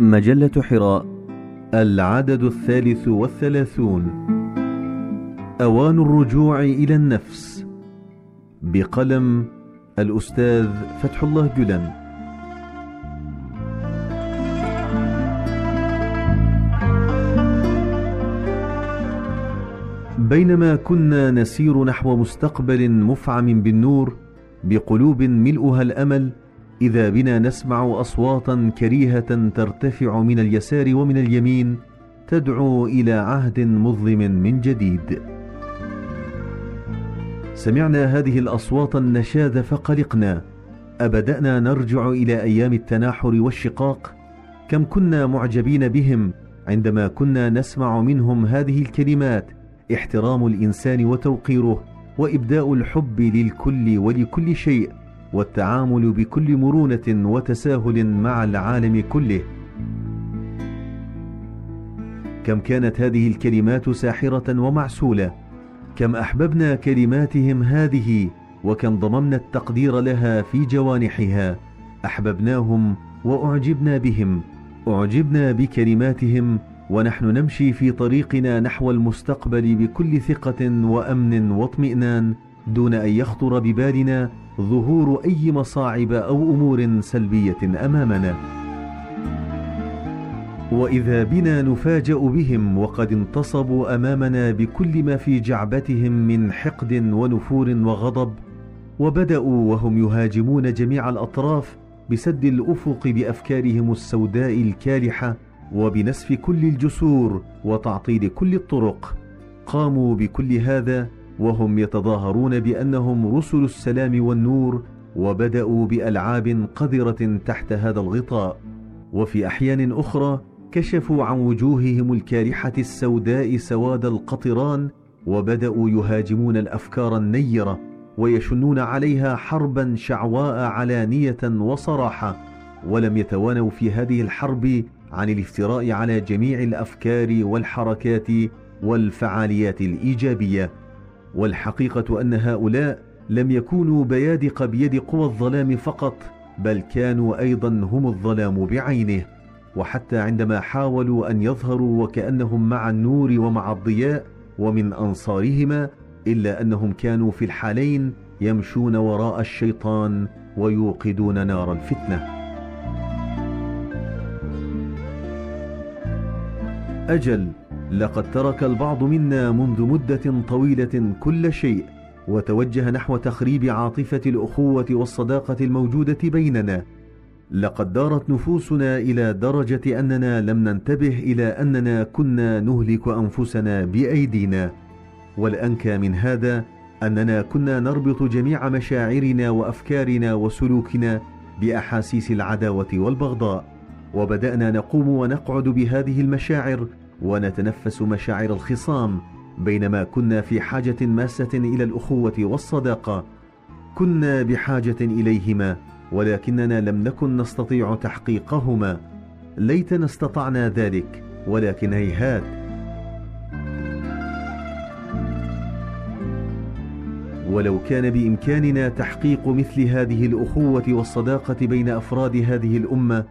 مجلة حراء العدد الثالث والثلاثون. أوان الرجوع إلى النفس. بقلم الأستاذ فتح الله جلن. بينما كنا نسير نحو مستقبل مفعم بالنور بقلوب ملؤها الأمل إذا بنا نسمع أصواتا كريهة ترتفع من اليسار ومن اليمين تدعو إلى عهد مظلم من جديد. سمعنا هذه الأصوات النشاذ فقلقنا. أبدأنا نرجع إلى أيام التناحر والشقاق. كم كنا معجبين بهم عندما كنا نسمع منهم هذه الكلمات احترام الإنسان وتوقيره وإبداء الحب للكل ولكل شيء. والتعامل بكل مرونة وتساهل مع العالم كله. كم كانت هذه الكلمات ساحرة ومعسولة. كم أحببنا كلماتهم هذه وكم ضممنا التقدير لها في جوانحها. أحببناهم وأعجبنا بهم. أعجبنا بكلماتهم ونحن نمشي في طريقنا نحو المستقبل بكل ثقة وأمن واطمئنان دون أن يخطر ببالنا ظهور أي مصاعب أو أمور سلبية أمامنا. وإذا بنا نفاجأ بهم وقد انتصبوا أمامنا بكل ما في جعبتهم من حقد ونفور وغضب وبدأوا وهم يهاجمون جميع الأطراف بسد الأفق بأفكارهم السوداء الكالحة وبنسف كل الجسور وتعطيل كل الطرق. قاموا بكل هذا وهم يتظاهرون بأنهم رسل السلام والنور وبدأوا بألعاب قذرة تحت هذا الغطاء. وفي أحيان أخرى كشفوا عن وجوههم الكالحه السوداء سواد القطران وبدأوا يهاجمون الأفكار النيرة ويشنون عليها حربا شعواء علانية وصراحة. ولم يتوانوا في هذه الحرب عن الافتراء على جميع الأفكار والحركات والفعاليات الإيجابية. والحقيقة أن هؤلاء لم يكونوا بيادق بيد قوى الظلام فقط بل كانوا أيضا هم الظلام بعينه. وحتى عندما حاولوا أن يظهروا وكأنهم مع النور ومع الضياء ومن أنصارهما إلا أنهم كانوا في الحالين يمشون وراء الشيطان ويوقدون نار الفتنة. أجل لقد ترك البعض منا منذ مدة طويلة كل شيء وتوجه نحو تخريب عاطفة الأخوة والصداقة الموجودة بيننا. لقد دارت نفوسنا إلى درجة أننا لم ننتبه إلى أننا كنا نهلك أنفسنا بأيدينا. والأنكى من هذا أننا كنا نربط جميع مشاعرنا وأفكارنا وسلوكنا بأحاسيس العداوة والبغضاء وبدأنا نقوم ونقعد بهذه المشاعر ونتنفس مشاعر الخصام بينما كنا في حاجة ماسة إلى الأخوة والصداقة. كنا بحاجة إليهما ولكننا لم نكن نستطيع تحقيقهما. ليتنا استطعنا ذلك ولكن هيهات. ولو كان بإمكاننا تحقيق مثل هذه الأخوة والصداقة بين أفراد هذه الأمة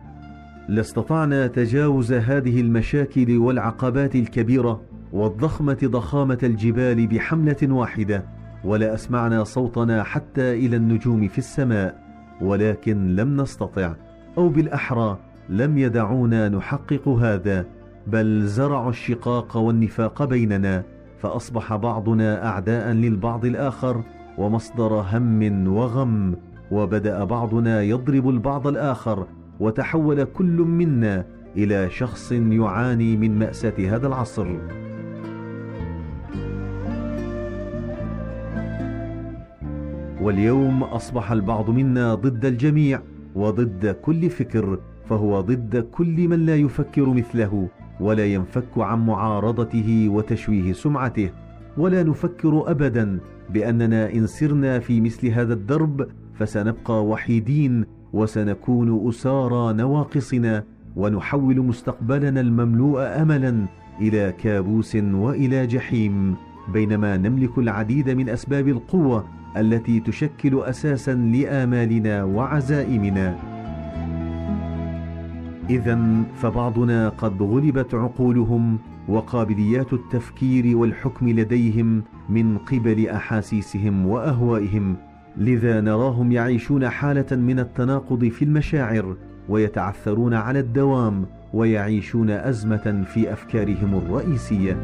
لاستطعنا تجاوز هذه المشاكل والعقبات الكبيرة والضخمة ضخامة الجبال بحملة واحدة ولا أسمعنا صوتنا حتى إلى النجوم في السماء ولكن لم نستطع أو بالأحرى لم يدعونا نحقق هذا بل زرعوا الشقاق والنفاق بيننا فأصبح بعضنا أعداء للبعض الآخر ومصدر هم وغم وبدأ بعضنا يضرب البعض الآخر وتحول كل منا إلى شخص يعاني من مأساة هذا العصر. واليوم أصبح البعض منا ضد الجميع وضد كل فكر فهو ضد كل من لا يفكر مثله ولا ينفك عن معارضته وتشويه سمعته ولا نفكر ابدا بأننا إن سرنا في مثل هذا الدرب فسنبقى وحيدين وسنكون أسارى نواقصنا ونحول مستقبلنا المملوء املا إلى كابوس وإلى جحيم بينما نملك العديد من أسباب القوة التي تشكل أساسا لآمالنا وعزائمنا. اذا فبعضنا قد غلبت عقولهم وقابليات التفكير والحكم لديهم من قبل أحاسيسهم وأهوائهم. لذا نراهم يعيشون حالة من التناقض في المشاعر ويتعثرون على الدوام ويعيشون أزمة في أفكارهم الرئيسية.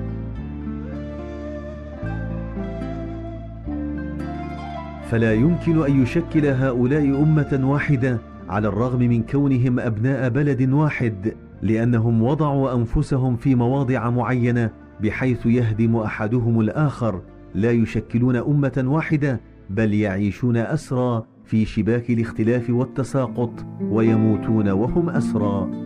فلا يمكن أن يشكل هؤلاء أمة واحدة على الرغم من كونهم أبناء بلد واحد لأنهم وضعوا أنفسهم في مواضع معينة بحيث يهدم أحدهم الآخر. لا يشكلون أمة واحدة بل يعيشون أسرى في شباك الاختلاف والتساقط ويموتون وهم أسرى.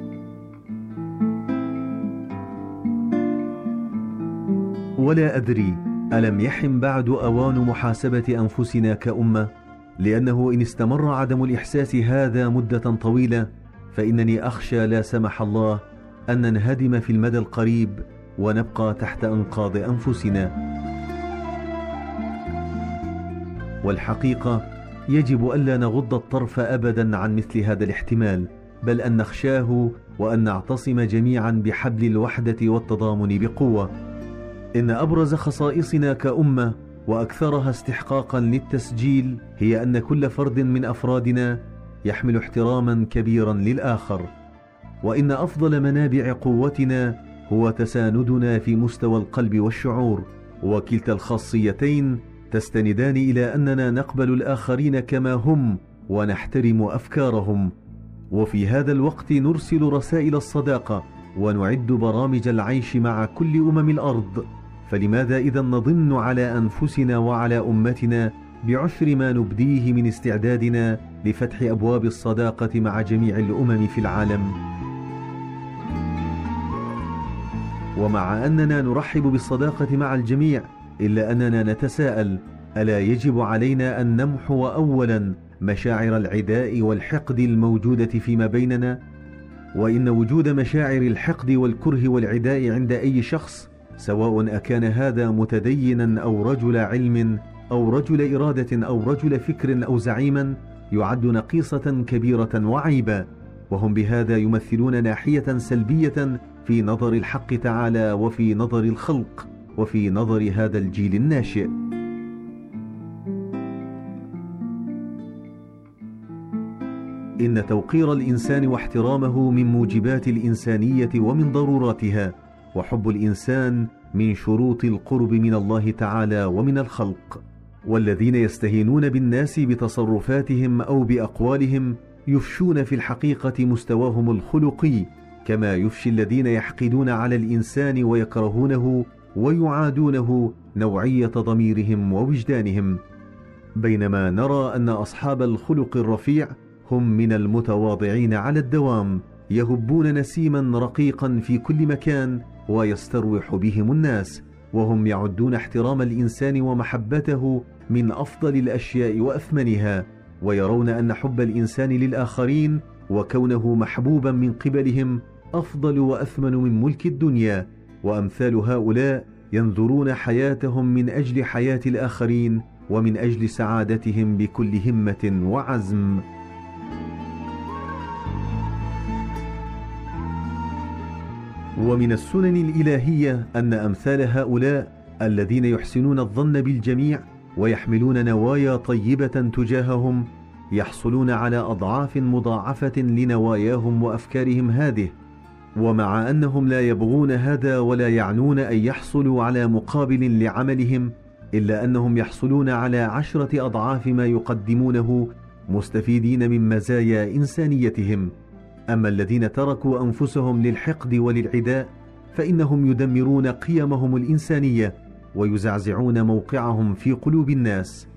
ولا أدري ألم يحن بعد أوان محاسبة أنفسنا كأمة؟ لأنه إن استمر عدم الإحساس هذا مدة طويلة فإنني أخشى لا سمح الله أن ننهدم في المدى القريب ونبقى تحت أنقاض أنفسنا. والحقيقة يجب ألا نغض الطرف ابدا عن مثل هذا الاحتمال بل أن نخشاه وأن نعتصم جميعا بحبل الوحدة والتضامن بقوة. إن أبرز خصائصنا كأمة وأكثرها استحقاقا للتسجيل هي أن كل فرد من أفرادنا يحمل احتراما كبيرا للآخر. وإن أفضل منابع قوتنا هو تساندنا في مستوى القلب والشعور وكلتا الخاصيتين تستندان إلى أننا نقبل الآخرين كما هم ونحترم أفكارهم. وفي هذا الوقت نرسل رسائل الصداقة ونعد برامج العيش مع كل أمم الأرض. فلماذا إذا نضن على أنفسنا وعلى أمتنا بعشر ما نبديه من استعدادنا لفتح أبواب الصداقة مع جميع الأمم في العالم؟ ومع أننا نرحب بالصداقة مع الجميع إلا أننا نتساءل ألا يجب علينا أن نمحو اولا مشاعر العداء والحقد الموجودة فيما بيننا؟ وإن وجود مشاعر الحقد والكره والعداء عند أي شخص سواء أكان هذا متدينا أو رجل علم أو رجل إرادة أو رجل فكر أو زعيما يعد نقيصة كبيرة وعيبا وهم بهذا يمثلون ناحية سلبية في نظر الحق تعالى وفي نظر الخلق. وفي نظر هذا الجيل الناشئ. إن توقير الإنسان واحترامه من موجبات الإنسانية ومن ضروراتها وحب الإنسان من شروط القرب من الله تعالى ومن الخلق والذين يستهينون بالناس بتصرفاتهم أو بأقوالهم يفشون في الحقيقة مستواهم الخلقي كما يفشي الذين يحقدون على الإنسان ويكرهونه ويعادونه نوعية ضميرهم ووجدانهم بينما نرى أن أصحاب الخلق الرفيع هم من المتواضعين على الدوام يهبون نسيما رقيقا في كل مكان ويستروح بهم الناس وهم يعدون احترام الإنسان ومحبته من أفضل الأشياء وأثمنها ويرون أن حب الإنسان للآخرين وكونه محبوبا من قبلهم أفضل وأثمن من ملك الدنيا. وأمثال هؤلاء ينظرون حياتهم من أجل حياة الآخرين ومن أجل سعادتهم بكل همة وعزم. ومن السنن الإلهية أن أمثال هؤلاء الذين يحسنون الظن بالجميع ويحملون نوايا طيبة تجاههم يحصلون على أضعاف مضاعفة لنواياهم وأفكارهم هذه ومع أنهم لا يبغون هذا ولا يعنون أن يحصلوا على مقابل لعملهم إلا أنهم يحصلون على عشرة أضعاف ما يقدمونه مستفيدين من مزايا إنسانيتهم. أما الذين تركوا أنفسهم للحقد وللعداء فإنهم يدمرون قيمهم الإنسانية ويزعزعون موقعهم في قلوب الناس.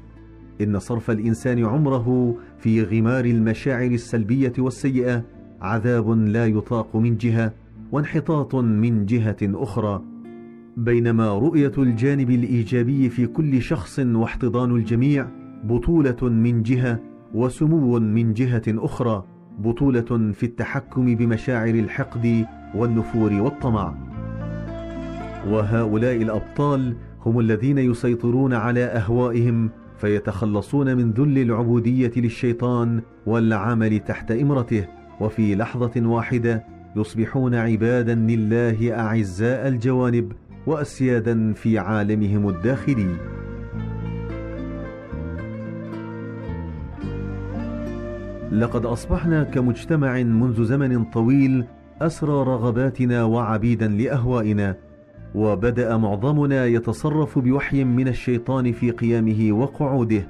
إن صرف الإنسان عمره في غمار المشاعر السلبية والسيئة عذاب لا يطاق من جهة وانحطاط من جهة أخرى. بينما رؤية الجانب الإيجابي في كل شخص واحتضان الجميع بطولة من جهة وسمو من جهة أخرى بطولة في التحكم بمشاعر الحقد والنفور والطمع. وهؤلاء الأبطال هم الذين يسيطرون على أهوائهم فيتخلصون من ذل العبودية للشيطان والعمل تحت إمرته. وفي لحظة واحدة يصبحون عبادا لله أعزاء الجوانب واسيادا في عالمهم الداخلي. لقد أصبحنا كمجتمع منذ زمن طويل أسرى رغباتنا وعبيدا لأهوائنا وبدأ معظمنا يتصرف بوحي من الشيطان في قيامه وقعوده.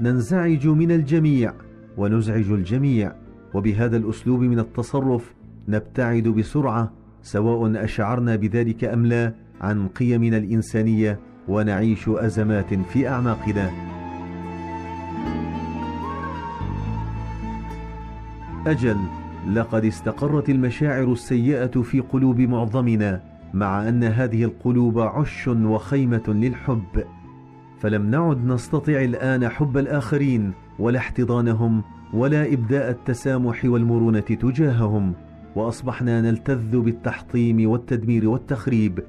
ننزعج من الجميع ونزعج الجميع. وبهذا الأسلوب من التصرف نبتعد بسرعة سواء أشعرنا بذلك أم لا عن قيمنا الإنسانية ونعيش أزمات في أعماقنا. أجل لقد استقرت المشاعر السيئة في قلوب معظمنا مع أن هذه القلوب عش وخيمة للحب. فلم نعد نستطع الآن حب الآخرين ولا احتضانهم ولا إبداء التسامح والمرونة تجاههم وأصبحنا نلتذ بالتحطيم والتدمير والتخريب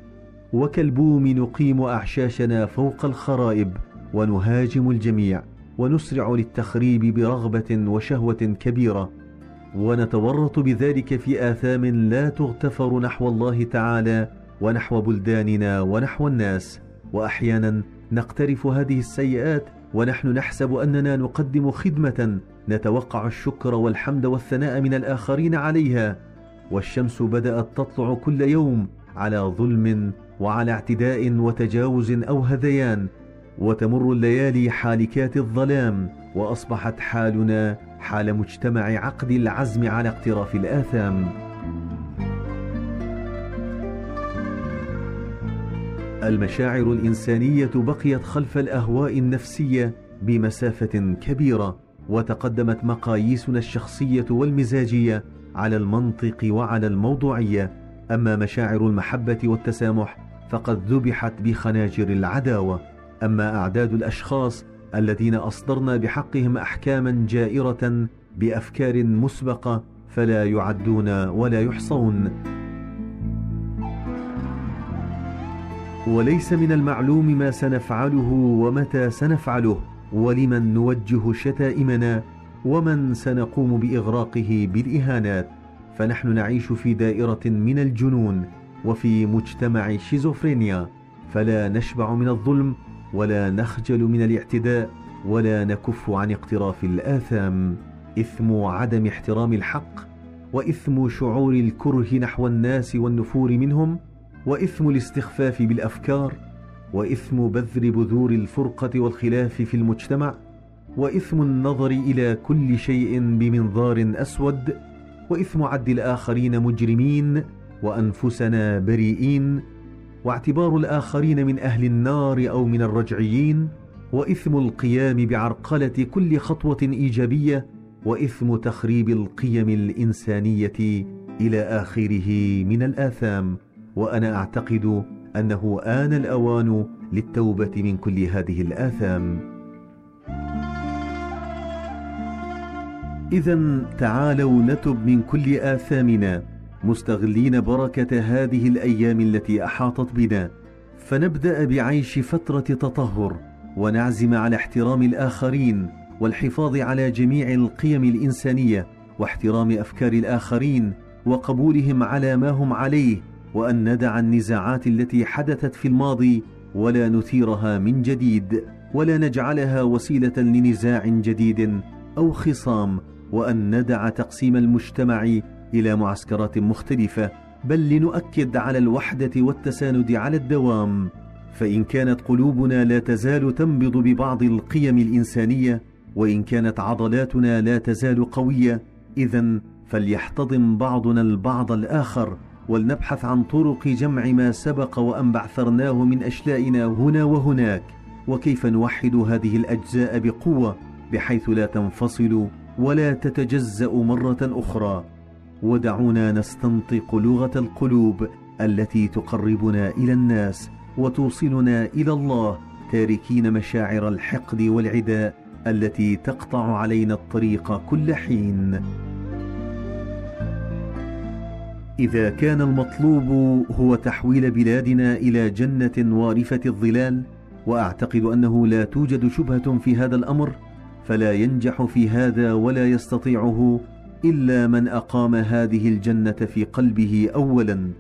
وكالبوم نقيم أعشاشنا فوق الخرائب ونهاجم الجميع ونسرع للتخريب برغبة وشهوة كبيرة. ونتورط بذلك في آثام لا تغتفر نحو الله تعالى ونحو بلداننا ونحو الناس. وأحيانا نقترف هذه السيئات ونحن نحسب أننا نقدم خدمة نتوقع الشكر والحمد والثناء من الآخرين عليها والشمس بدأت تطلع كل يوم على ظلم وعلى اعتداء وتجاوز أو هذيان وتمر الليالي حالكات الظلام وأصبحت حالنا حال مجتمع عقد العزم على اقتراف الآثام. المشاعر الإنسانية بقيت خلف الأهواء النفسية بمسافة كبيرة وتقدمت مقاييسنا الشخصية والمزاجية على المنطق وعلى الموضوعية. أما مشاعر المحبة والتسامح فقد ذبحت بخناجر العداوة. أما أعداد الأشخاص الذين أصدرنا بحقهم احكاما جائرة بأفكار مسبقة فلا يعدون ولا يحصون. وليس من المعلوم ما سنفعله ومتى سنفعله ولمن نوجه شتائمنا ومن سنقوم بإغراقه بالإهانات. فنحن نعيش في دائرة من الجنون وفي مجتمع شيزوفرينيا. فلا نشبع من الظلم ولا نخجل من الاعتداء ولا نكف عن اقتراف الآثام. إثم عدم احترام الحق وإثم شعور الكره نحو الناس والنفور منهم. وإثم الاستخفاف بالأفكار وإثم بذر بذور الفرقة والخلاف في المجتمع وإثم النظر إلى كل شيء بمنظار أسود وإثم عد الآخرين مجرمين وأنفسنا بريئين واعتبار الآخرين من أهل النار أو من الرجعيين وإثم القيام بعرقلة كل خطوة إيجابية وإثم تخريب القيم الإنسانية إلى آخره من الآثام. وأنا أعتقد أنه آن الأوان للتوبة من كل هذه الآثام. اذا تعالوا نتب من كل آثامنا مستغلين بركة هذه الأيام التي أحاطت بنا. فنبدأ بعيش فترة تطهر ونعزم على احترام الآخرين والحفاظ على جميع القيم الإنسانية واحترام أفكار الآخرين وقبولهم على ما هم عليه. وأن ندع النزاعات التي حدثت في الماضي ولا نثيرها من جديد ولا نجعلها وسيلة لنزاع جديد أو خصام وأن ندع تقسيم المجتمع إلى معسكرات مختلفة بل لنؤكد على الوحدة والتساند على الدوام. فإن كانت قلوبنا لا تزال تنبض ببعض القيم الإنسانية وإن كانت عضلاتنا لا تزال قوية اذا فليحتضن بعضنا البعض الآخر. ولنبحث عن طرق جمع ما سبق وأن بعثرناه من اشلائنا هنا وهناك وكيف نوحد هذه الأجزاء بقوة بحيث لا تنفصل ولا تتجزأ مرة أخرى. ودعونا نستنطق لغة القلوب التي تقربنا إلى الناس وتوصلنا إلى الله تاركين مشاعر الحقد والعداء التي تقطع علينا الطريق كل حين. إذا كان المطلوب هو تحويل بلادنا إلى جنة وارفة الظلال وأعتقد أنه لا توجد شبهة في هذا الأمر فلا ينجح في هذا ولا يستطيعه إلا من أقام هذه الجنة في قلبه اولا.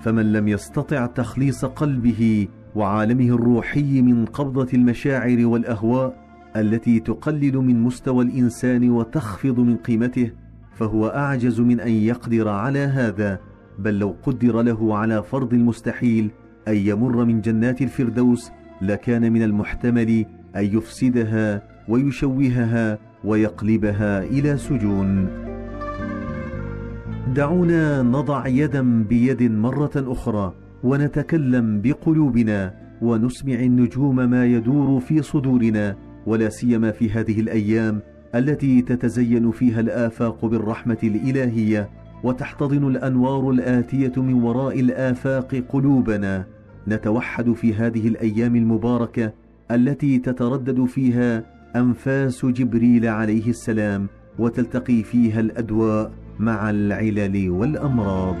فمن لم يستطع تخليص قلبه وعالمه الروحي من قبضة المشاعر والأهواء التي تقلل من مستوى الإنسان وتخفض من قيمته فهو أعجز من أن يقدر على هذا بل لو قدر له على فرض المستحيل أن يمر من جنات الفردوس لكان من المحتمل أن يفسدها ويشوهها ويقلبها إلى سجون. دعونا نضع يدا بيد مرة أخرى ونتكلم بقلوبنا ونسمع النجوم ما يدور في صدورنا ولا سيما في هذه الأيام التي تتزين فيها الآفاق بالرحمة الإلهية وتحتضن الأنوار الآتية من وراء الآفاق قلوبنا. نتوحد في هذه الأيام المباركة التي تتردد فيها أنفاس جبريل عليه السلام وتلتقي فيها الأدواء مع العلل والأمراض.